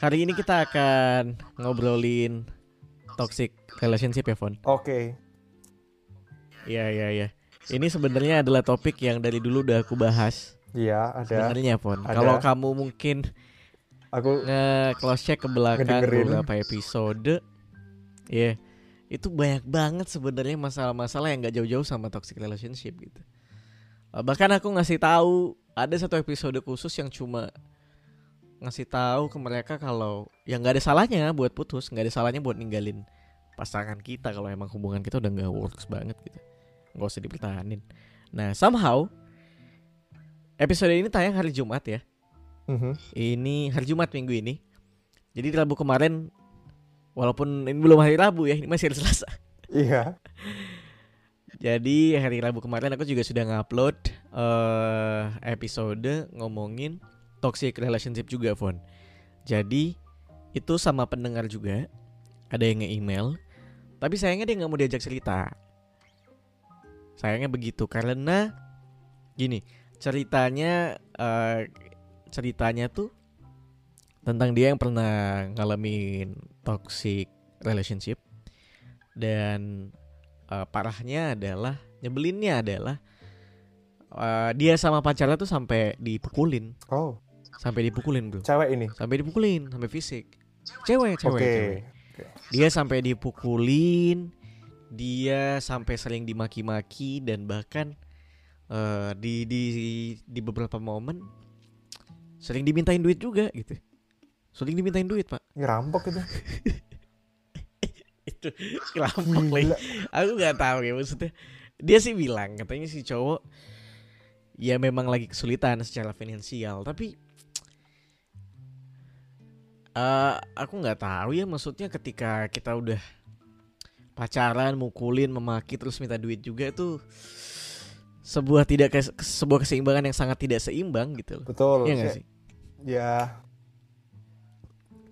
Hari ini kita akan ngobrolin toxic relationship ya, Fon. Oke. Iya, iya, iya. Ini sebenarnya adalah topik yang dari dulu udah aku bahas. Iya, ada. Sebenarnya, Fon. Kalau kamu mungkin Aku nge close check ke belakang Ngedengerin. beberapa episode, ya itu banyak banget sebenarnya masalah-masalah yang nggak jauh-jauh sama toxic relationship gitu. Bahkan aku ngasih tahu ada satu episode khusus yang cuma ngasih tahu ke mereka kalau yang nggak ada salahnya buat putus, nggak ada salahnya buat ninggalin pasangan kita kalau emang hubungan kita udah nggak works banget gitu, nggak usah dipertahanin. Nah somehow episode ini tayang hari Jumat ya. Mhm. Ini hari Jumat minggu ini. Jadi di Rabu kemarin walaupun ini belum hari Rabu ya, ini masih hari Selasa. Iya. Jadi hari Rabu kemarin aku juga sudah ngupload eh episode ngomongin toxic relationship juga, Fon. Jadi itu sama pendengar juga ada yang nge-email, tapi sayangnya dia nggak mau diajak cerita. Sayangnya begitu karena gini ceritanya eh, ceritanya tuh tentang dia yang pernah ngalamin toxic relationship dan eh, parahnya adalah nyebelinnya adalah eh, dia sama pacarnya tuh sampai dipukulin Oh, sampai dipukulin bro cewek ini. sampai dipukulin sampai fisik. Cewek cewek Oke. cewek. Dia sampai dipukulin dia sampai sering dimaki-maki dan bahkan eh, di di di beberapa momen sering dimintain duit juga gitu. Sering dimintain duit pak. Ini rampok itu. itu rampok lagi aku nggak tahu ya maksudnya. Dia sih bilang katanya si cowok ya memang lagi kesulitan secara finansial tapi eh aku nggak tahu ya maksudnya ketika kita udah pacaran mukulin memaki terus minta duit juga itu sebuah tidak kes- sebuah keseimbangan yang sangat tidak seimbang gitu loh Betul. Iya kayak- sih Ya.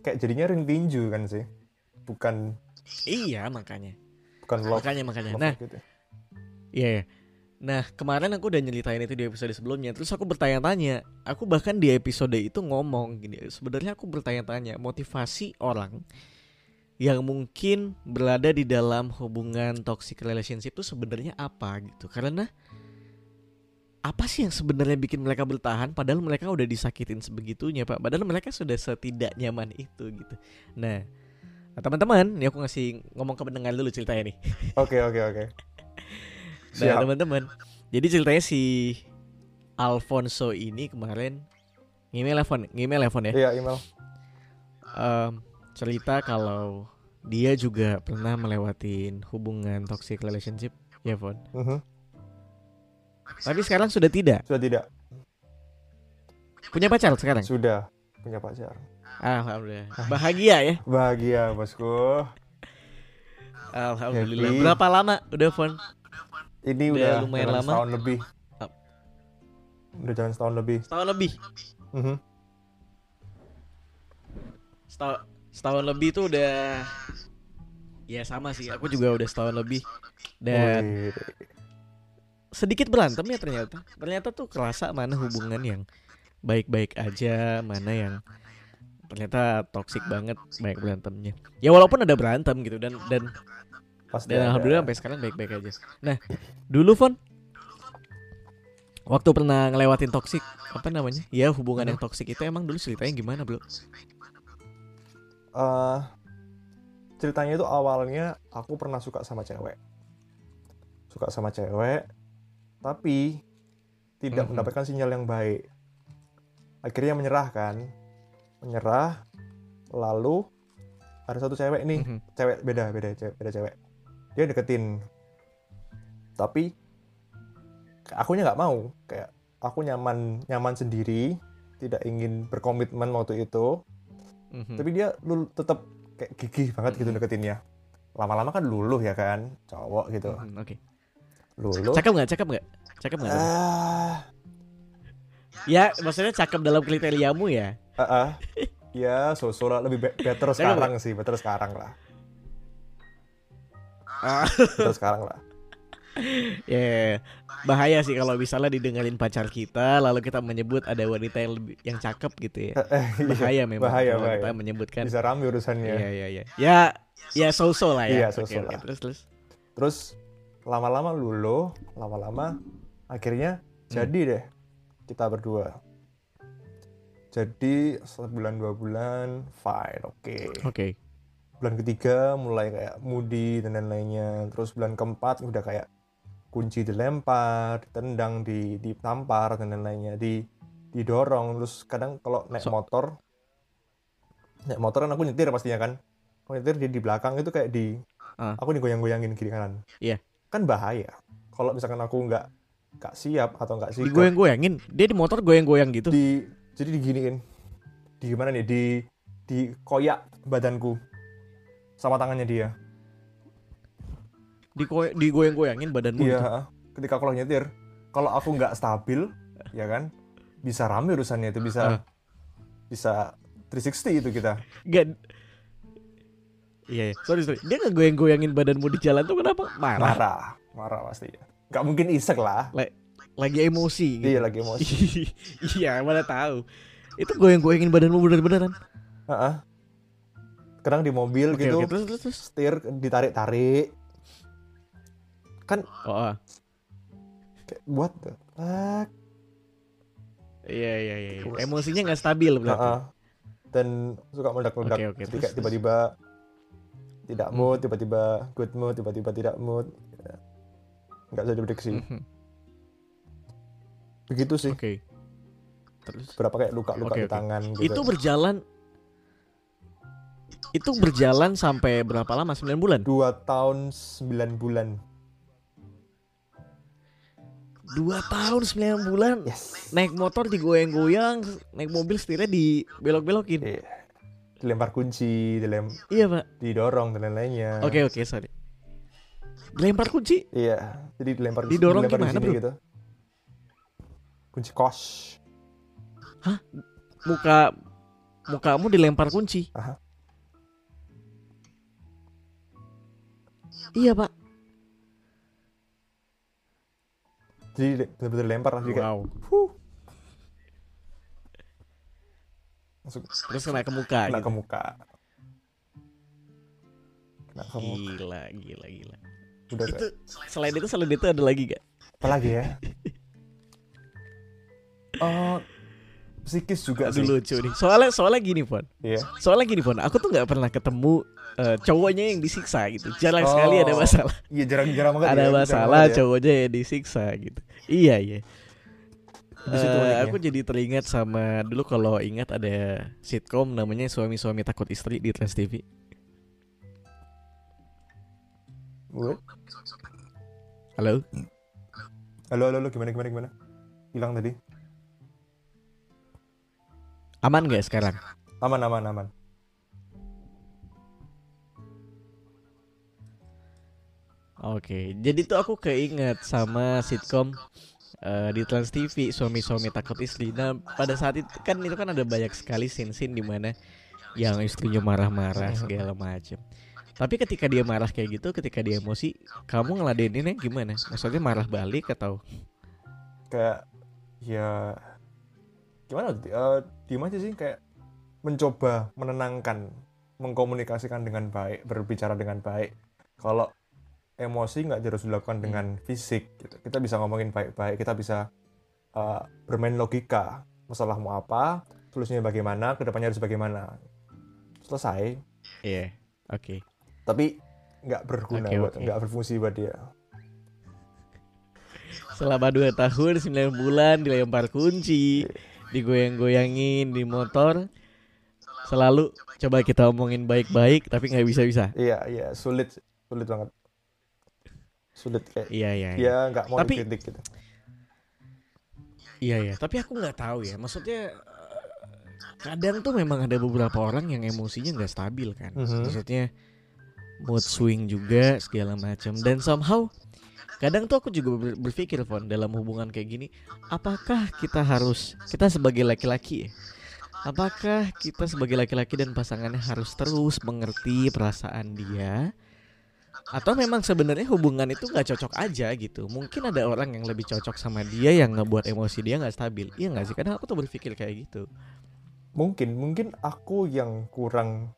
Kayak jadinya ring tinju kan sih. Bukan iya makanya bukan love. makanya makanya love nah gitu. Iya. iya. Nah, kemarin aku udah nyeritain itu di episode sebelumnya. Terus aku bertanya-tanya. Aku bahkan di episode itu ngomong gini. Sebenarnya aku bertanya-tanya motivasi orang yang mungkin berada di dalam hubungan toxic relationship itu sebenarnya apa gitu. Karena apa sih yang sebenarnya bikin mereka bertahan padahal mereka udah disakitin sebegitunya, Pak. Padahal mereka sudah setidak nyaman itu gitu. Nah, teman-teman, ini aku ngasih ngomong ke pendengar dulu ceritanya nih. Oke, oke, oke. Nah teman-teman Jadi ceritanya si Alfonso ini kemarin Ngemail telepon Ngemail telepon ya Iya, email. Em, Cerita kalau Dia juga pernah melewatin Hubungan toxic relationship Ya Fon Mhm. Tapi sekarang sudah tidak Sudah tidak. Punya pacar sekarang Sudah punya pacar. Alhamdulillah Bahagia ya Bahagia, bosku. Alhamdulillah Happy. Berapa lama udah Fon Ini Udah udah, lumayan jalan lama. setahun lebih. Udah jalan setahun lebih. Setahun lebih Mhm. Setahun, setahun lebih tuh udah Ya sama sih Aku juga udah setahun lebih Dan Wih. sedikit berantem ya ternyata. Ternyata tuh kerasa mana hubungan yang baik-baik aja, mana yang ternyata toksik banget banyak berantemnya. Ya walaupun ada berantem gitu dan dan Pasti dan ada. alhamdulillah sampai sekarang baik-baik aja. Nah, dulu Fon waktu pernah ngelewatin toksik apa namanya? Ya hubungan yang toksik itu emang dulu ceritanya gimana, Bro? Eh, ceritanya itu awalnya aku pernah suka sama cewek. Suka sama cewek, tapi tidak Mhm. mendapatkan sinyal yang baik. Akhirnya menyerah kan. Menyerah, lalu ada satu cewek nih, Mhm. cewek beda, beda, cewek, beda cewek. Dia deketin. Tapi akunya nggak mau, kayak aku nyaman nyaman sendiri, tidak ingin berkomitmen waktu itu. Mhm. Tapi dia lul tetap kayak gigih banget gitu Mhm. deketinnya. Lama-lama kan luluh ya kan, cowok gitu. Mhm, Oke. Luluh. Cakep nggak? Cakep nggak? Cakep nggak? Ah, Ya, maksudnya cakep dalam kriteriamu ya. ah, ah. Ya, so-so lah lebih be- better sekarang sih, better sekarang lah. Better sekarang lah. Ya, ya, ya. bahaya sih kalau misalnya didengerin pacar kita lalu kita menyebut ada wanita yang lebih yang cakep gitu ya. Eh, iya. Bahaya memang Bahaya, kalau bahaya. kita menyebutkan. bisa rame urusannya Iya iya iya. Ya ya so-so lah ya. Iya, Oke, so-so oke. lah. Terus terus. terus lama-lama lulu lama-lama akhirnya Hmm. jadi deh kita berdua jadi sebulan dua bulan fine oke Oke. Bulan ketiga mulai kayak moody dan lain-lainnya terus bulan keempat udah kayak kunci dilempar ditendang di ditampar dan lain-lainnya di didorong terus kadang kalau naik So- motor naik motor kan aku nyetir pastinya kan aku nyetir dia di belakang itu kayak di Ah. aku digoyang-goyangin kiri kanan Iya. kan bahaya kalau misalkan aku nggak nggak siap atau nggak sikap Digoyang-goyangin. Dia di motor goyang-goyang gitu. di jadi diginiin di gimana nih di di koyak badanku sama tangannya dia Di digoyang-goyangin badanmu iya gitu. ketika lagi nyetir kalau aku nggak stabil ya kan bisa rame urusannya itu bisa Ah. bisa 360 itu kita Gak Iya, iya. sorry sorry. Dia ngegoyang-goyangin badanmu di jalan tuh kenapa? Marah. marah marah pasti ya nggak mungkin isek lah Lagi emosi gitu. iya lagi emosi iya, mana tahu. Itu goyang-goyangin badanmu bener-beneran. Heeh. Kadang di mobil Oke, gitu oke. Terus terus terus. setir ditarik-tarik Oh, ah. kayak the fuck Iya, iya, iya. iya. Emosinya nggak stabil berarti. Heeh. dan suka meledak-meledak Oke, oke. Jadi Terus, kayak tiba-tiba tidak Hmm. mood tiba-tiba good mood tiba-tiba tidak mood Ya. nggak bisa diprediksi Mhm. begitu sih Oke. Terus berapa kayak luka-luka Oke, di oke. tangan gitu itu berjalan itu berjalan sampai berapa lama? 9 bulan. dua tahun sembilan bulan Dua tahun 9 bulan. yes Naik motor digoyang-goyang, naik mobil setirnya dibelok-belokin. Iya. dilempar kunci dilem Iya, Pak. didorong dan lain-lainnya Oke, oke, sorry. Dilempar kunci. iya jadi dilempar Didorong dilempar di gimana, sini bro? gitu kunci kos Muka mukamu dilempar kunci. Aha. Iya, Pak. jadi benar-benar dilempar lah jadi kayak Wow. huh, langsung Terus kena ke muka kena gitu. ke muka kena ke muka Gila, gila, gila. udah Itu kayak selain itu selain itu ada lagi gak? apa lagi ya oh psikis juga Aduh sih lucu nih. Soalnya soalnya gini, Pon. iya Soalnya gini, Pon. Aku tuh nggak pernah ketemu eh, cowoknya yang disiksa gitu. Jarang Oh. sekali ada masalah. iya jarang-jarang banget ada ya, masalah banget ya. cowoknya yang disiksa gitu. Iya, iya. Di situ uniknya. aku jadi teringat sama dulu kalau ingat ada sitkom namanya suami-suami takut istri di Trans TV. What? Halo? halo halo halo gimana gimana gimana hilang tadi Aman gak sekarang? aman aman aman Oke, jadi tuh aku keinget sama sitkom eh, di Trans TV suami-suami takut istri. Nah, pada saat itu kan itu kan ada banyak sekali scene-scene di mana yang istrinya marah-marah segala macam. Tapi ketika dia marah kayak gitu, ketika dia emosi, kamu ngeladeninnya gimana? Maksudnya marah balik atau? kayak ya gimana uh, diem aja sih kayak mencoba menenangkan mengkomunikasikan dengan baik berbicara dengan baik? Kalau emosi nggak harus dilakukan dengan fisik gitu. kita bisa ngomongin baik-baik kita bisa uh, bermain logika. Masalah mau apa solusinya bagaimana ke depannya harus bagaimana. Selesai. Iya, oke. tapi nggak berguna Oke, buat nggak berfungsi buat dia. Selama 2 tahun 9 bulan dilempar kunci, digoyang-goyangin di motor. Selalu coba kita omongin baik-baik tapi nggak bisa-bisa. iya iya sulit sulit banget sulit kayak Iya, iya. iya. nggak mau Tapi- dikritik gitu Iya ya, tapi aku nggak tahu ya. Maksudnya eh, kadang tuh memang ada beberapa orang yang emosinya nggak stabil kan. Mhm. Maksudnya mood swing juga segala macam. Dan somehow kadang tuh aku juga ber- berpikir Fon dalam hubungan kayak gini, apakah kita harus kita sebagai laki-laki ya? Apakah kita sebagai laki-laki dan pasangannya harus terus mengerti perasaan dia? Atau memang sebenarnya hubungan itu nggak cocok aja gitu? Mungkin ada orang yang lebih cocok sama dia yang ngebuat emosi dia nggak stabil. Iya nggak sih? Kadang aku tuh berpikir kayak gitu. Mungkin mungkin aku yang kurang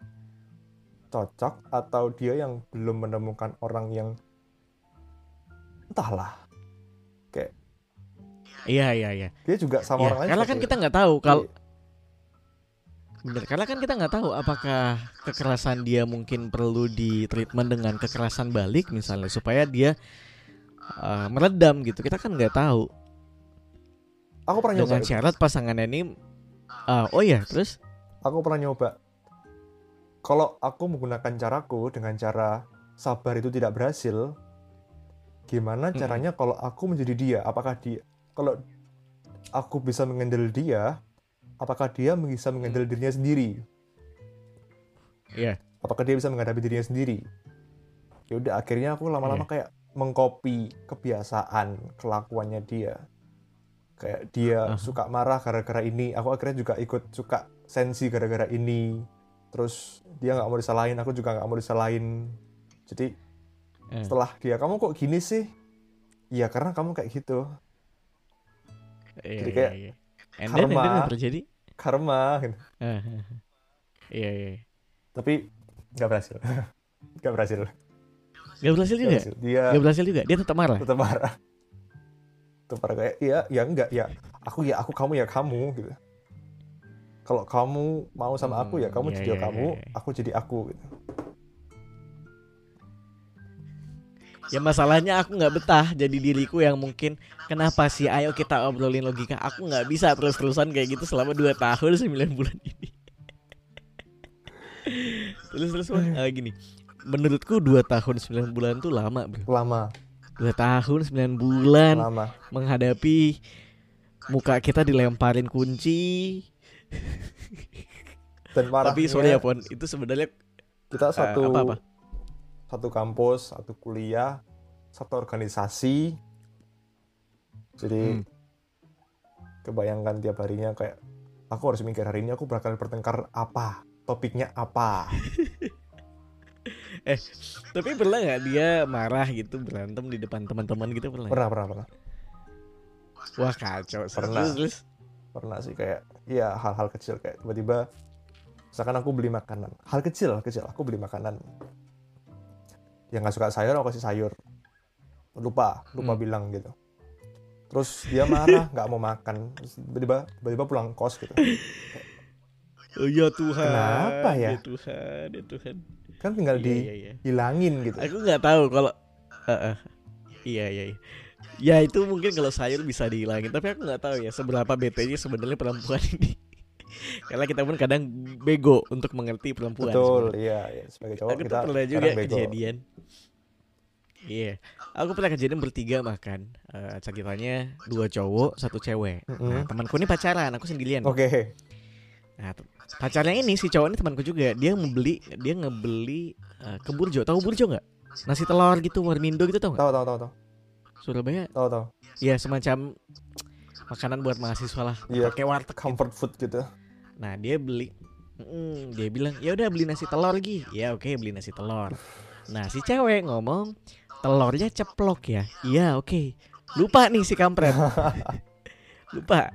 cocok atau dia yang belum menemukan orang yang entahlah kayak iya iya iya dia juga sama Iya, orang lain karena kan itu. kita nggak tahu kalau Iya. bener karena kan kita nggak tahu apakah kekerasan dia mungkin perlu di treatment dengan kekerasan balik misalnya supaya dia uh, meredam gitu kita kan nggak tahu aku pernah nyoba dengan itu. syarat pasangannya ini uh, oh ya terus aku pernah nyoba kalau aku menggunakan caraku dengan cara sabar itu tidak berhasil gimana caranya kalau aku menjadi dia? Apakah dia kalau aku bisa mengendal dia apakah dia bisa mengendal dirinya sendiri? Iya. apakah dia bisa menghadapi dirinya sendiri? Ya udah akhirnya aku lama-lama Iya. kayak mengcopy kebiasaan kelakuannya dia. Kayak dia Aha. suka marah gara-gara ini aku akhirnya juga ikut suka sensi gara-gara ini. Terus dia nggak mau disalahin aku juga nggak mau disalahin. Jadi Eh. setelah dia kamu kok gini sih? Ya karena kamu kayak gitu. Iya, Jadi iya, kayak iya. And then, and then karma. yang terjadi. Karma gitu. Ah, ah, ah. iya iya tapi nggak berhasil. Nggak berhasil. Gak berhasil nggak juga berhasil. Dia Gak berhasil juga? Dia tetap marah? tetap marah. Tetap marah kayak iya ya enggak ya. Aku ya aku kamu ya kamu gitu. Kalau kamu mau sama aku ya Hmm, kamu iya, jadi iya, kamu iya. aku jadi aku gitu Ya masalahnya aku nggak betah jadi diriku yang mungkin kenapa sih? Ayo kita obrolin logika. Aku nggak bisa terus-terusan kayak gitu selama 2 tahun 9 bulan ini. Terus terus eh, gini. Menurutku 2 tahun 9 bulan tuh lama bro. Lama. 2 tahun 9 bulan lama. menghadapi muka kita dilemparin kunci. Dan tapi sorry ya Pon. Itu sebenarnya kita satu apa, apa? Satu kampus satu kuliah satu organisasi. Jadi Hmm. kebayangkan tiap harinya kayak aku harus mikir hari ini aku bakal bertengkar apa topiknya apa. Tapi pernah nggak dia marah gitu berantem di depan teman-teman gitu pernah pernah pernah pernah. Wah kacau. Pernah. Terus pernah sih kayak ya hal-hal kecil kayak tiba-tiba misalkan aku beli makanan. Hal kecil hal kecil aku beli makanan yang nggak suka sayur aku kasih sayur lupa lupa Hmm. bilang gitu terus dia marah nggak mau makan tiba-tiba tiba-tiba pulang kos gitu Oh ya Tuhan. Kenapa ya? Tuhan, ya Tuhan. kan tinggal Iya, iya, iya. dihilangin gitu Aku nggak tahu kalau Eh, eh. Iya, iya. Ya itu mungkin kalau sayur bisa dihilangin, tapi aku nggak tahu ya seberapa bete-nya sebenarnya perempuan ini. Karena kita pun kadang bego untuk mengerti perempuan. betul iya, iya. sebagai cowok aku kita tuh pernah juga bego kejadian. Iya, aku pernah kejadian bertiga makan. Eh, ceritanya dua cowok, satu cewek. Nah, Mm-mm. temanku ini pacaran, aku sendirian. oke Nah, t- pacarnya ini si cowok ini temanku juga. Dia membeli, dia ngebeli eh, ke Burjo. Tahu Burjo nggak? Nasi telur gitu, warmindo gitu tau nggak? tahu tahu tahu tahu Surabaya, tahu tahu ya semacam makanan buat mahasiswa lah. Iya. Pakai warteg. gitu. comfort food gitu Nah, dia beli. Mm, dia bilang, ya udah beli nasi telur lagi. Ya oke beli nasi telur. Nah si cewek ngomong telurnya ceplok ya. Iya oke. Lupa nih si kampret. Lupa.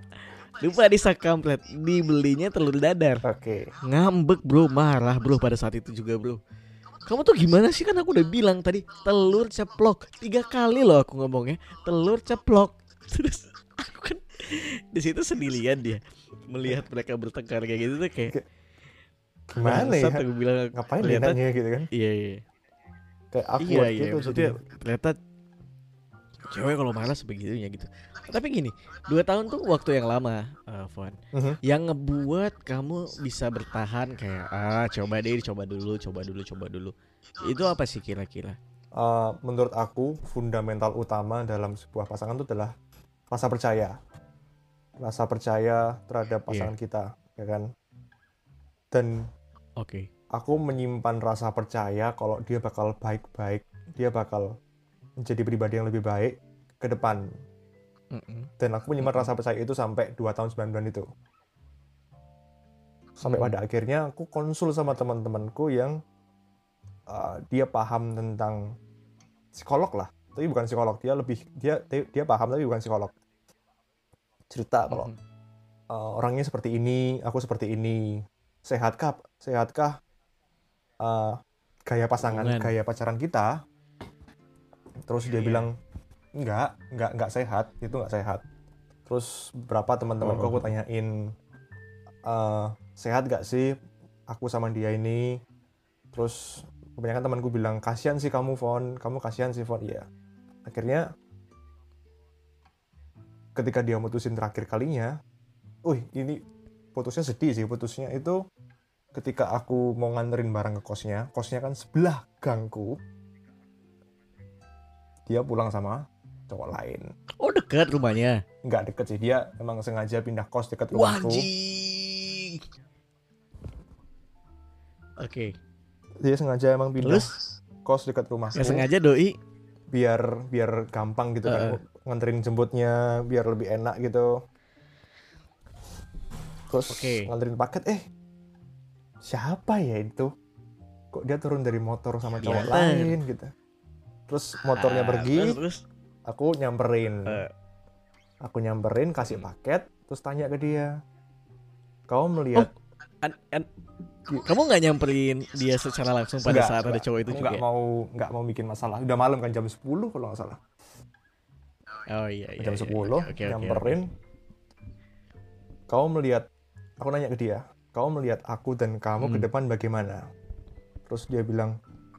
Lupa di kampret. Dibelinya telur dadar. oke Ngambek bro, marah bro pada saat itu juga bro. Kamu tuh gimana sih kan aku udah bilang tadi telur ceplok tiga kali loh aku ngomongnya telur ceplok. Terus aku kan di situ sendirian dia melihat mereka bertengkar kayak gitu tuh kayak gimana ya aku bilang ngapain dia ternyata nanya gitu kan iya iya kayak aku iya iya gitu maksudnya jadi- ternyata cewek kalau marah sebegitunya gitu. Tapi gini, dua tahun tuh waktu yang lama, uh, Fon. Mhm. Yang ngebuat kamu bisa bertahan kayak ah coba deh, coba dulu, coba dulu, coba dulu. Itu apa sih kira-kira? Uh, menurut aku fundamental utama dalam sebuah pasangan itu adalah rasa percaya rasa percaya terhadap Iya. pasangan kita ya kan? Dan Oke. aku menyimpan rasa percaya kalau dia bakal baik-baik dia bakal menjadi pribadi yang lebih baik ke depan. Mm-mm. dan aku menyimpan rasa percaya itu sampai 2 tahun 9 bulan itu. Sampai pada akhirnya aku konsul sama teman-temanku yang uh, dia paham tentang psikolog lah. Tapi bukan psikolog dia lebih dia dia paham tapi bukan psikolog cerita kalau Mhm. uh, orangnya seperti ini aku seperti ini sehatkah sehatkah uh, gaya pasangan Hubungan. gaya pacaran kita terus dia Iya. bilang enggak enggak enggak sehat itu enggak sehat terus berapa teman-temanku Oh. aku tanyain uh, sehat gak sih aku sama dia ini terus kebanyakan temanku bilang kasihan sih kamu Fon kamu kasihan sih Fon iya akhirnya ketika dia mutusin terakhir kalinya wih ini putusnya sedih sih putusnya itu ketika aku mau nganterin barang ke kosnya kosnya kan sebelah gangku dia pulang sama cowok lain Oh dekat rumahnya. nggak deket sih dia emang sengaja pindah kos deket Wah rumahku. Oke. dia sengaja emang pindah Terus kos dekat rumahku nggak sengaja doi. biar biar gampang gitu kan Heeh. Nganterin jemputnya biar lebih enak gitu terus Oke. nganterin paket eh siapa ya itu kok dia turun dari motor sama cowok Diantar. lain gitu terus motornya Ah, pergi Terus, terus. aku nyamperin Eh. aku nyamperin kasih Hmm. paket terus tanya ke dia kau melihat An- an- kamu nggak nyamperin dia secara langsung pada Nggak, saat ada nggak. cowok itu Aku juga? nggak mau nggak mau bikin masalah udah malam kan jam 10 kalau nggak salah Oh iya iya. jam iya, 10 iya. Oke, oke, nyamperin kau melihat aku nanya ke dia kau melihat aku dan kamu ke Hmm. depan bagaimana terus dia bilang.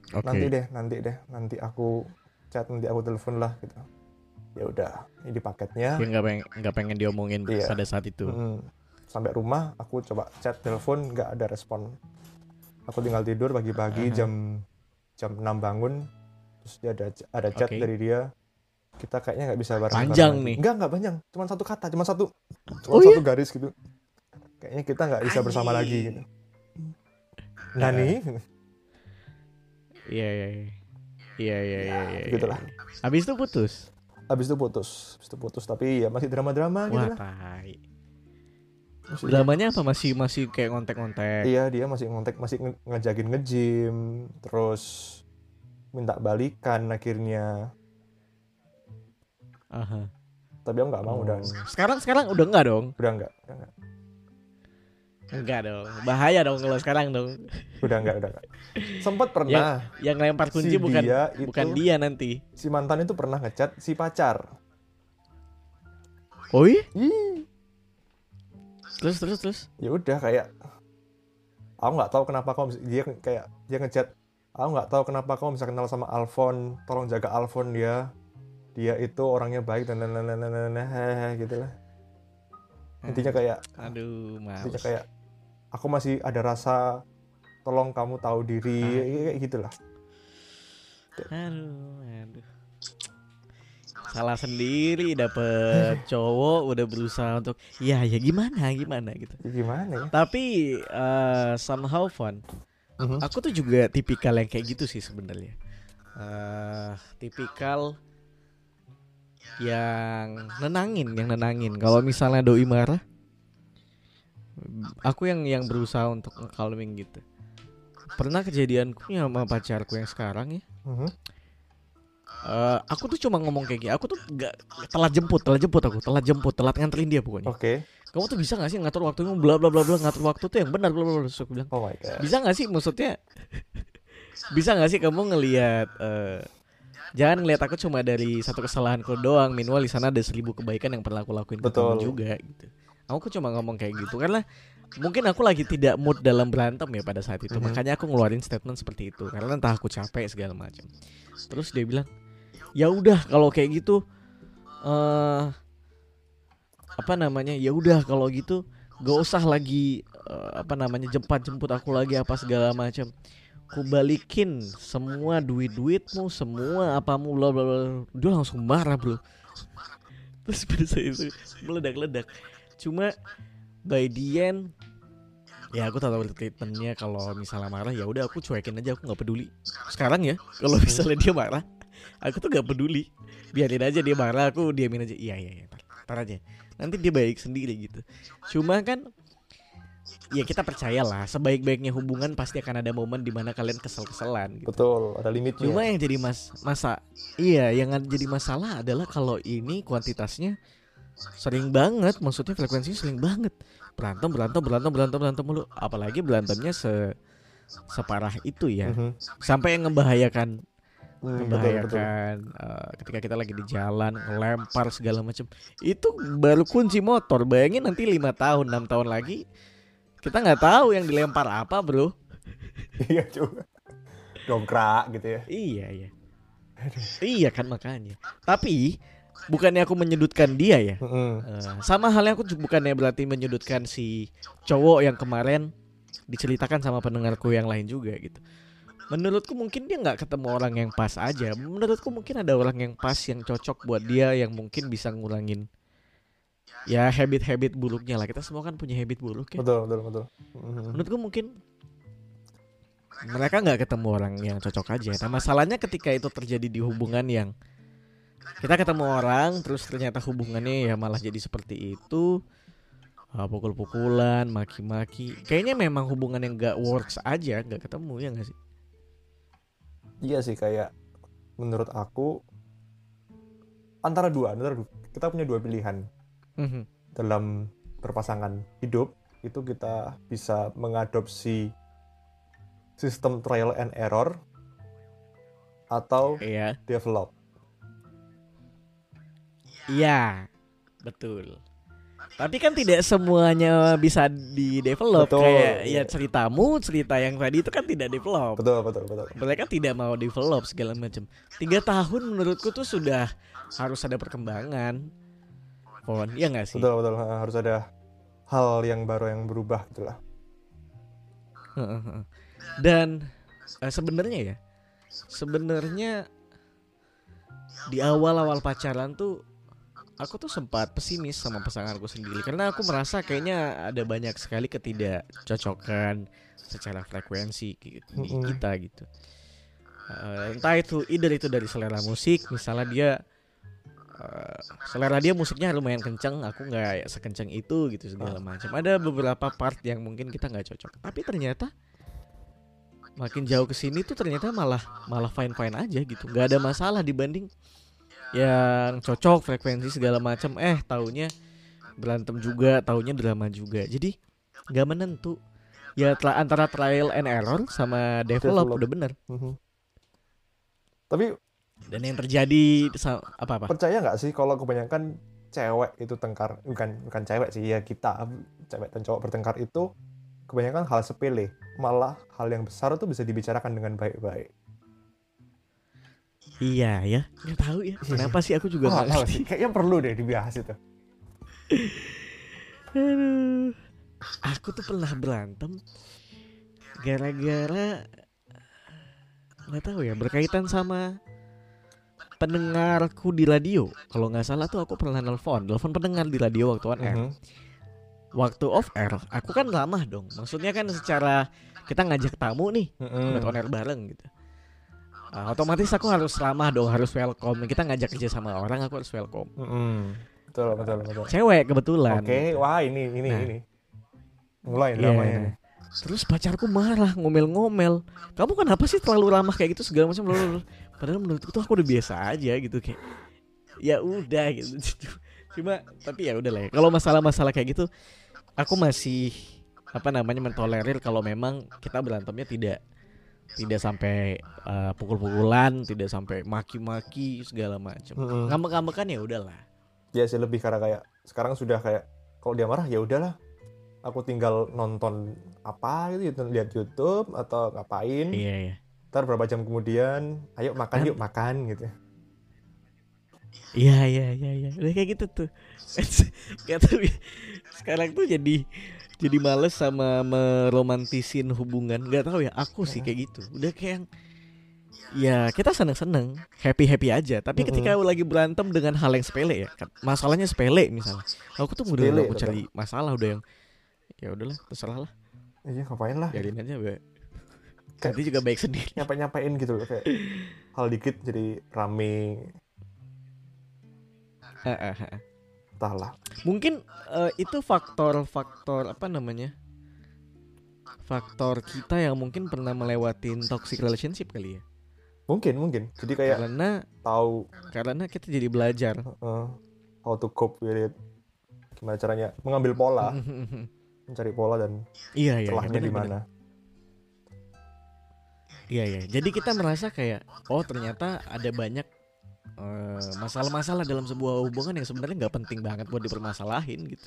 Oke. nanti deh nanti deh nanti aku chat nanti aku telepon lah gitu ya udah ini paketnya Dia nggak pengen nggak pengen diomongin Iya. pada saat itu. Mm. sampai rumah aku coba chat telepon nggak ada respon aku tinggal tidur pagi-pagi Aha. jam jam 6 bangun terus dia ada ada chat Oke. dari dia kita kayaknya nggak bisa bareng Panjang nih. nggak nggak panjang cuma satu kata cuma satu cuma Oh, satu garis gitu kayaknya kita nggak bisa bersama Anjing. lagi gitu nah nih Iya iya iya. Iya iya iya iya. iya. Begitulah. Habis itu putus. habis itu putus habis itu putus tapi ya masih drama-drama gitu Wah lah tai. Masih- Dramanya apa masih masih kayak ngontek-ngontek. Iya dia masih ngontek masih ngajakin nge-gym terus minta balikan akhirnya Aha. tapi aku nggak mau udah Oh. Sekarang sekarang udah enggak dong? udah nggak udah nggak Enggak dong. Bahaya dong kalau sekarang dong. udah nggak udah nggak sempat pernah Yang lempar kunci si bukan dia itu bukan dia nanti. si mantan itu pernah ngechat si pacar Oh iya? Terus terus terus. ya udah kayak aku nggak tahu kenapa kamu dia kayak dia ngechat aku nggak tahu kenapa kamu bisa kenal sama Alfon tolong jaga Alfon ya dia itu orangnya baik dan hehehe, gitu lah intinya kayak Aduh, intinya males. kayak aku masih ada rasa tolong kamu tahu diri Ah. kayak gitulah Aduh, aduh. Salah sendiri dapet cowok udah berusaha untuk ya ya gimana gimana gitu. Ya gimana ya Tapi eh, somehow fun. Mhm. Aku tuh juga tipikal yang kayak gitu sih sebenarnya. Eh, tipikal yang nenangin, yang nenangin. Kalau misalnya doi marah, aku yang yang berusaha untuk nge-calming gitu. Pernah kejadianku sama pacarku yang sekarang ya. Eh, aku tuh cuma ngomong kayak gini. Aku tuh gak telat jemput, telat jemput aku, telat jemput, telat nganterin dia pokoknya. oke Kamu tuh bisa gak sih ngatur waktunya bla bla bla bla ngatur waktu tuh yang benar bla bla bla. Bilang oh my god bisa nggak sih maksudnya bisa nggak sih kamu ngelihat eh, jangan ngelihat aku cuma dari satu kesalahanku doang. Minimal di sana ada seribu kebaikan yang pernah aku lakuin ke kamu juga gitu. Aku cuma ngomong kayak gitu karena mungkin aku lagi tidak mood dalam berantem ya pada saat itu. Mhm. makanya aku ngeluarin statement seperti itu karena entah aku capek segala macam. Terus dia bilang ya udah kalau kayak gitu eh apa namanya ya udah kalau gitu gak usah lagi eh, apa namanya jemput jemput aku lagi apa segala macam ku balikin semua duit duitmu semua apamu bla bla bla. Dia langsung marah bro. Terus pada saat itu meledak ledak cuma by the end ya aku tahu treatmentnya. Kalau misalnya marah ya udah aku cuekin aja aku nggak peduli. Sekarang ya kalau misalnya dia marah aku tuh nggak peduli. Biarin aja dia marah aku diamin aja. Iya iya iya tar, tar aja. Nanti dia baik sendiri gitu. Cuma kan ya kita percayalah sebaik-baiknya hubungan pasti akan ada momen di mana kalian kesel-keselan gitu. betul ada limitnya Cuma yang jadi mas masa iya yang jadi masalah adalah kalau ini kuantitasnya sering banget, maksudnya frekuensinya sering banget. Berantem berantem berantem berantem berantem mulu. Apalagi berantemnya se separah itu ya. Mhm. Sampai yang membahayakan Hmm, betul, betul. membahayakan eh, ketika kita lagi di jalan ngelempar segala macam. Itu baru kunci motor. Bayangin nanti lima tahun, enam tahun lagi kita nggak tahu yang dilempar apa, Bro. iya juga dongkrak gitu ya Iya iya. Iya kan makanya. Tapi bukannya aku menyudutkan dia ya. Mhm. Eh, sama halnya aku bukannya berarti menyudutkan si cowok yang kemarin diceritakan sama pendengarku yang lain juga gitu. Menurutku mungkin dia nggak ketemu orang yang pas aja. Menurutku mungkin ada orang yang pas yang cocok buat dia yang mungkin bisa ngurangin ya habit-habit buruknya lah. Kita semua kan punya habit buruk ya. betul betul betul Mhm. Menurutku mungkin mereka nggak ketemu orang yang cocok aja. Nah masalahnya ketika itu terjadi di hubungan yang kita ketemu orang terus ternyata hubungannya ya malah jadi seperti itu uh, pukul-pukulan, maki-maki. Kayaknya memang hubungan yang nggak works aja, nggak ketemu ya nggak sih? iya sih kayak menurut aku antara dua antara dua, kita punya dua pilihan Mhm. dalam berpasangan hidup itu kita bisa mengadopsi sistem trial and error atau Iya, develop iya, betul. Tapi kan tidak semuanya bisa di develop Betul, kayak iya. ya ceritamu, cerita yang tadi itu kan tidak develop. betul betul betul mereka tidak mau develop segala macam. Tiga tahun menurutku tuh sudah harus ada perkembangan. Pon, ya nggak sih? betul betul. Ha, harus ada hal yang baru yang berubah gitu lah Dan eh, sebenarnya ya, sebenarnya di awal-awal pacaran tuh aku tuh sempat pesimis sama pasanganku sendiri. Karena aku merasa kayaknya ada banyak sekali ketidakcocokan secara frekuensi ki- di kita gitu. Eh, entah itu either itu dari selera musik, misalnya dia eh, selera dia musiknya lumayan kenceng, aku nggak sekenceng itu gitu segala macam. Ada beberapa part yang mungkin kita nggak cocok, tapi ternyata makin jauh ke sini tuh ternyata malah malah fine fine aja gitu, nggak ada masalah dibanding yang cocok frekuensi segala macam. Eh taunya berantem juga, taunya drama juga. Jadi nggak menentu. Ya antara trial and error sama develop, Develop. udah bener. Mhm. tapi Dan yang terjadi apa apa? percaya nggak sih kalau kebanyakan cewek itu tengkar bukan bukan cewek sih ya kita cewek dan cowok bertengkar itu kebanyakan hal sepele malah hal yang besar itu bisa dibicarakan dengan baik-baik Iya ya, nggak tahu ya. Kenapa sih aku juga nggak tahu ngerti. sih, kayaknya perlu deh dibahas itu Aduh. Aku tuh pernah berantem gara-gara nggak tahu ya berkaitan sama pendengarku di radio. Kalau nggak salah tuh aku pernah nelfon, nelfon pendengar di radio waktu on air. Mhm. Waktu off air, aku kan ramah dong. Maksudnya kan secara kita ngajak tamu nih Mhm. buat on air bareng gitu. Ah, otomatis aku harus ramah dong, harus welcome. Kita ngajak kerja sama orang, aku harus welcome. Mhm. betul betul betul Cewek kebetulan. oke wah ini ini Nah. ini mulai Iya. dramanya nih. Terus pacarku marah, ngomel-ngomel. Kamu kenapa sih terlalu ramah kayak gitu segala macam? Padahal menurutku tuh aku udah biasa aja gitu kayak. Ya udah gitu. Cuma tapi ya udah lah ya. Kalau masalah-masalah kayak gitu aku masih apa namanya mentolerir kalau memang kita berantemnya tidak tidak sampai eh, pukul-pukulan, tidak sampai maki-maki segala macam. Mhm. Ngambek-ngambekan ya udahlah. Dia sih lebih karena kayak sekarang sudah kayak kalau dia marah ya udahlah aku tinggal nonton apa gitu lihat YouTube atau ngapain Iya ya. Ntar berapa jam kemudian ayo makan Kan- yuk makan gitu Iya iya iya iya. Udah kayak gitu tuh. Gak tahu ya. Sekarang tuh jadi jadi males sama meromantisin hubungan. Gak tahu ya. Aku sih kayak gitu. Udah kayak yang Ya kita seneng-seneng Happy-happy aja Tapi Mm-mm. ketika lagi berantem dengan hal yang sepele ya kan, Masalahnya sepele misalnya Aku tuh udah Sepele, betul. cari masalah udah yang Ya udahlah terserah lah iya ngapain lah Biarin aja be. Nanti juga baik sendiri. nyampe nyapain gitu loh kayak hal dikit jadi rame. Entahlah. Mungkin eh, itu faktor-faktor apa namanya? faktor kita yang mungkin pernah melewatin toxic relationship kali ya. mungkin mungkin. Jadi kayak Karena tahu karena kita jadi belajar. uh, how to cope with it. Gimana caranya mengambil pola. Mencari pola dan iya iya. celahnya di mana Iya iya. Jadi kita merasa kayak oh ternyata ada banyak eh, masalah-masalah dalam sebuah hubungan yang sebenarnya nggak penting banget buat dipermasalahin gitu.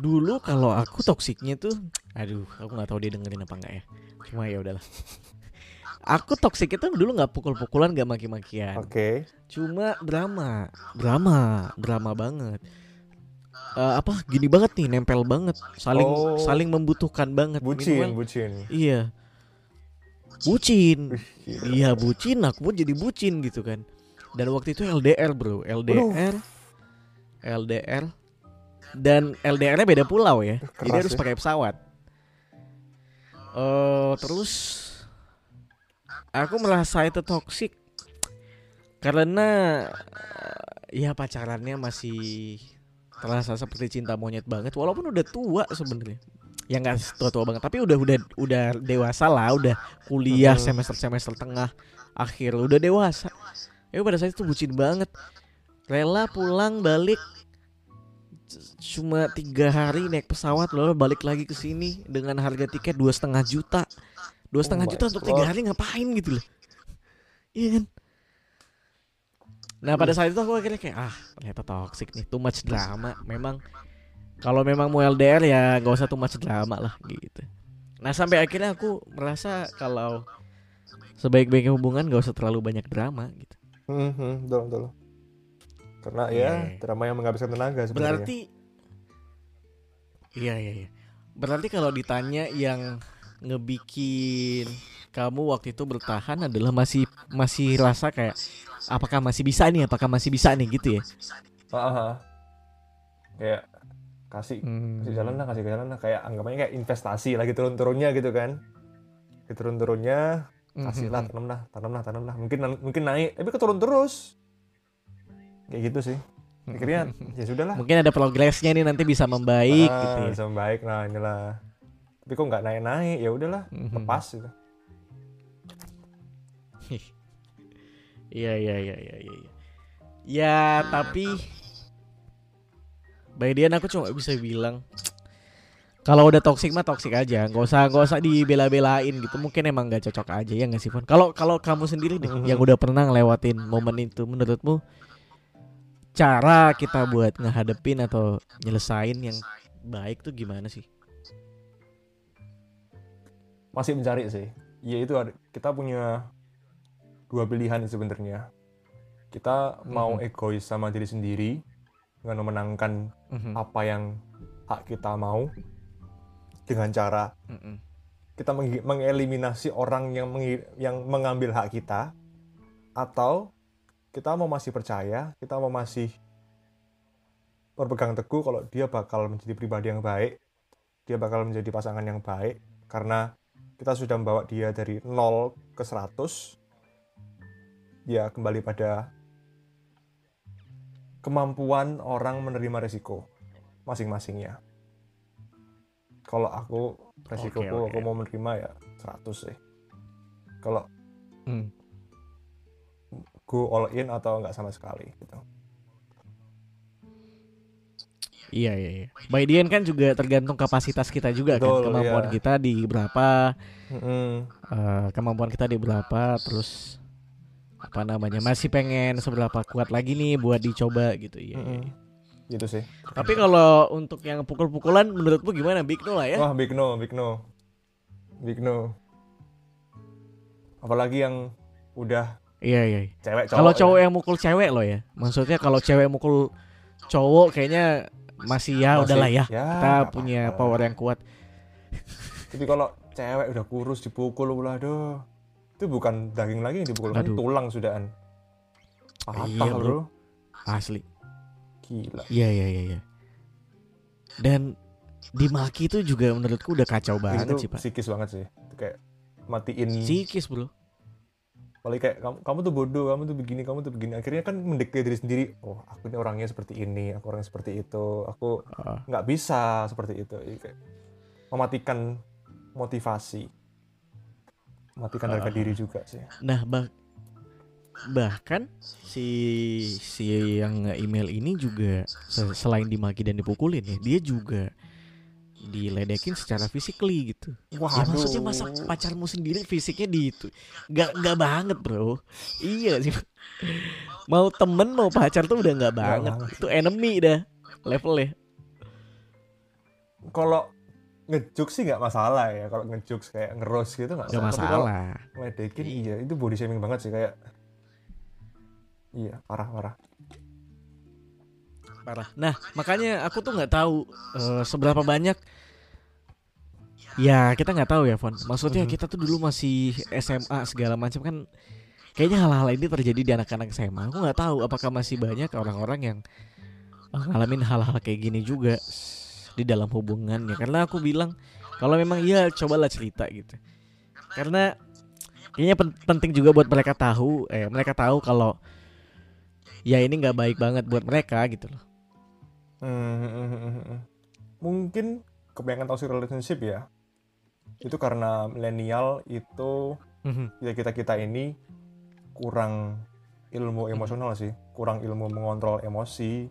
Dulu kalau aku toksiknya tuh, aduh, aku nggak tahu dia dengerin apa enggak ya. Cuma ya udahlah. Aku toksik itu dulu nggak pukul-pukulan, nggak maki-makian. oke Cuma drama, drama, drama banget. Eh, apa gini banget nih, nempel banget, saling Oh. saling membutuhkan banget. bucin Meanwhile, bucin Iya. Bucin. Iya bucin, aku pun jadi bucin gitu kan. Dan waktu itu LDR bro, LDR, LDR, dan LDR-nya beda pulau ya, Keras jadi harus ya. pakai pesawat. Eh terus aku merasa itu toksik karena eh, ya pacarannya masih terasa seperti cinta monyet banget, walaupun udah tua sebenarnya. Ya nggak tua-tua banget, tapi udah udah udah dewasa lah, udah kuliah semester semester tengah akhir udah dewasa. Ya pada saat itu bucin banget. Rela pulang balik cuma tiga hari naik pesawat lalu balik lagi ke sini dengan harga tiket dua setengah juta. Dua setengah my juta untuk tiga hari ngapain gitu loh? Iya kan? Nah pada saat itu aku akhirnya kayak ah ternyata toxic nih, too much drama. Memang kalau memang mau LDR ya gak usah too much drama lah gitu. Nah sampai akhirnya aku merasa kalau sebaik-baiknya hubungan gak usah terlalu banyak drama gitu. Hmm, hmm, betul. Karena Iya, ya iya. drama yang menghabiskan tenaga sebenarnya. Berarti Iya iya iya. Berarti kalau ditanya yang ngebikin kamu waktu itu bertahan adalah masih masih rasa kayak apakah masih bisa nih, apakah masih bisa nih gitu ya. Ah, ah, ah. Kayak kasih Hmm. kasih jalan lah, kasih jalan lah. Kayak anggapannya kayak investasi lagi turun-turunnya gitu kan. Di turun-turunnya kasih lah, Mhm. tanam lah, tanam lah, tanam lah. Mungkin mungkin naik, tapi keturun terus. Kayak gitu sih. Akhirnya ya sudahlah. Mungkin ada progresnya nih nanti bisa membaik Ah, gitu ya. bisa baik nah inilah. Tapi kok nggak naik-naik, ya udahlah, lepas gitu. Iya iya iya iya iya. iya. Ya tapi by end aku cuma bisa bilang kalau udah toxic mah toxic aja, nggak usah nggak usah dibela-belain gitu. Mungkin emang nggak cocok aja ya nggak sih Fon? Kalau kalau kamu sendiri deh yang udah pernah ngelewatin momen itu, menurutmu cara kita buat ngehadepin atau nyelesain yang baik tuh gimana sih? Masih mencari sih. Ya itu ada- kita punya dua pilihan sebenarnya. Kita mau egois sama diri sendiri dengan memenangkan Mhm, apa yang hak kita mau dengan cara mhm, kita meng- mengeliminasi orang yang mengi- yang mengambil hak kita atau kita mau masih percaya, kita mau masih berpegang teguh kalau dia bakal menjadi pribadi yang baik, dia bakal menjadi pasangan yang baik karena kita sudah membawa dia dari 0 ke 100 dia kembali pada kemampuan orang menerima resiko masing-masingnya. Kalau aku resikoku Oke, oke. aku mau menerima ya 100 sih. Kalau hmm. go all in atau nggak sama sekali gitu. Iya iya iya. By the end kan juga tergantung kapasitas kita juga Betul, kan, kemampuan iya. kita di berapa, Mm-mm. eh, kemampuan kita di berapa, terus apa namanya masih pengen seberapa kuat lagi nih buat dicoba gitu ya. Mm-mm. Gitu sih. Tapi kalau untuk yang pukul-pukulan menurutmu gimana? Big no lah ya. Wah, big no, big no. Big no. Apalagi yang udah Iya iya. cewek cowok. Kalau ya. cowok yang mukul cewek loh ya. Maksudnya kalau cewek mukul cowok kayaknya masih ya Masih- udahlah ya. ya, Kita nggak punya power yang kuat. Tapi kalau cewek udah kurus dipukul pula aduh. Itu bukan daging lagi yang dipukul, kan Aduh. tulang sudahan. Patah, Iya, bro. bro. Asli. Gila. Iya iya iya iya. Dan dimaki itu juga menurutku udah kacau banget itu sih, Pak. psikis banget sih. Itu kayak matiin Psikis, Bro. Apalagi kayak kamu, kamu tuh bodoh, kamu tuh begini, kamu tuh begini. Akhirnya kan mendekati diri sendiri. Oh, aku ini orangnya seperti ini, aku orangnya seperti itu. Aku Ah, nggak bisa seperti itu. Jadi kayak mematikan motivasi matikan harga Ah. diri juga sih Nah, bah bahkan si si yang email ini juga se- selain dimaki dan dipukulin ya, dia juga diledekin secara physically gitu. Ya maksudnya masa pacarmu sendiri fisiknya di itu nggak nggak banget bro. Iya sih. Mau temen mau pacar tuh udah nggak banget. banget. Itu enemy dah levelnya. kalau ngejuk sih nggak masalah ya kalau ngejuk kayak ngeros gitu nggak Gak masalah. Tapi kalau masalah. ngeledekin iya itu body shaming banget sih kayak iya parah parah Parah. Nah, makanya aku tuh nggak tahu eh, seberapa banyak Ya kita nggak tahu ya, Fon. Maksudnya Mhm. kita tuh dulu masih SMA segala macam kan. Kayaknya hal-hal ini terjadi di anak-anak SMA. Aku nggak tahu apakah masih banyak orang-orang yang eh, ngalamin hal-hal kayak gini juga di dalam hubungannya. Karena aku bilang kalau memang iya cobalah cerita gitu. Karena kayaknya pen- penting juga buat mereka tahu, eh mereka tahu kalau ya ini nggak baik banget buat mereka gitu loh. Hmm. mungkin kebanyakan toxic relationship ya itu karena milenial itu ya kita kita ini kurang ilmu emosional sih kurang ilmu mengontrol emosi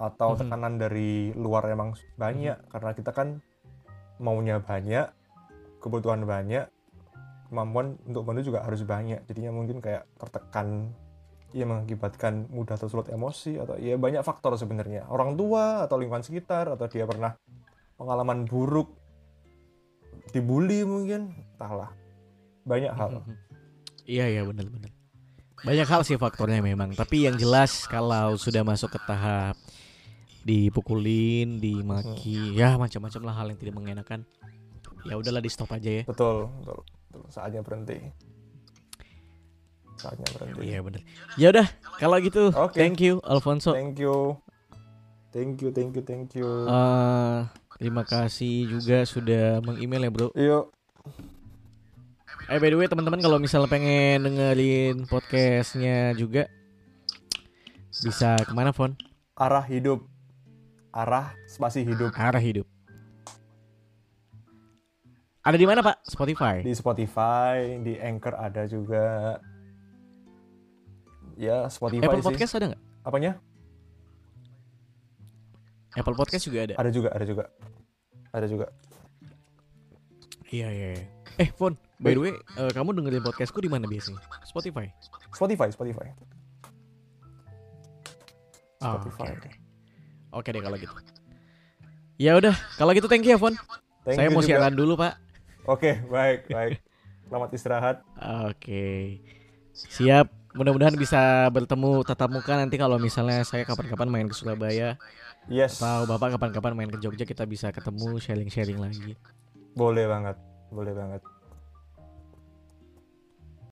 atau tekanan dari luar emang banyak karena kita kan maunya banyak kebutuhan banyak kemampuan untuk bantu juga harus banyak. Jadinya mungkin kayak tertekan ya mengakibatkan mudah tersulut emosi atau ya banyak faktor sebenarnya. Orang tua atau lingkungan sekitar atau dia pernah pengalaman buruk dibully mungkin entahlah. Banyak hal. Iya iya benar-benar. Banyak hal sih faktornya memang. Tapi yang jelas kalau sudah masuk ke tahap dipukulin, dimaki, ya macam-macam lah hal yang tidak mengenakan. Ya udahlah di stop aja ya. betul betul, betul. saatnya berhenti saatnya berhenti Iya benar. Ya udah kalau gitu Oke. thank you Alfonso. thank you thank you thank you thank you Eh, terima kasih juga sudah meng-email ya bro. yuk Eh by the way teman-teman kalau misalnya pengen dengerin podcastnya juga bisa ke mana Fon? arah hidup arah spasi hidup Arah hidup. Ada di mana Pak? Spotify. di Spotify di Anchor ada juga ya Spotify Apple sih Podcast ada nggak? apanya Apple Podcast juga ada. ada juga ada juga ada juga Iya iya. iya. Eh Fon, by the way, eh, kamu dengerin podcastku di mana biasanya? Spotify. Spotify Spotify Ah, Spotify. Oke oke. Oke deh kalau gitu. Ya udah, kalau gitu thank you ya Fon. Thank Saya you mau juga. siaran dulu Pak. Oke, baik, baik. Selamat istirahat. Oke. Siap. Mudah-mudahan bisa bertemu tatap muka nanti kalau misalnya saya kapan-kapan main ke Surabaya Yes. atau Bapak kapan-kapan main ke Jogja kita bisa ketemu sharing-sharing lagi. Boleh banget. Boleh banget.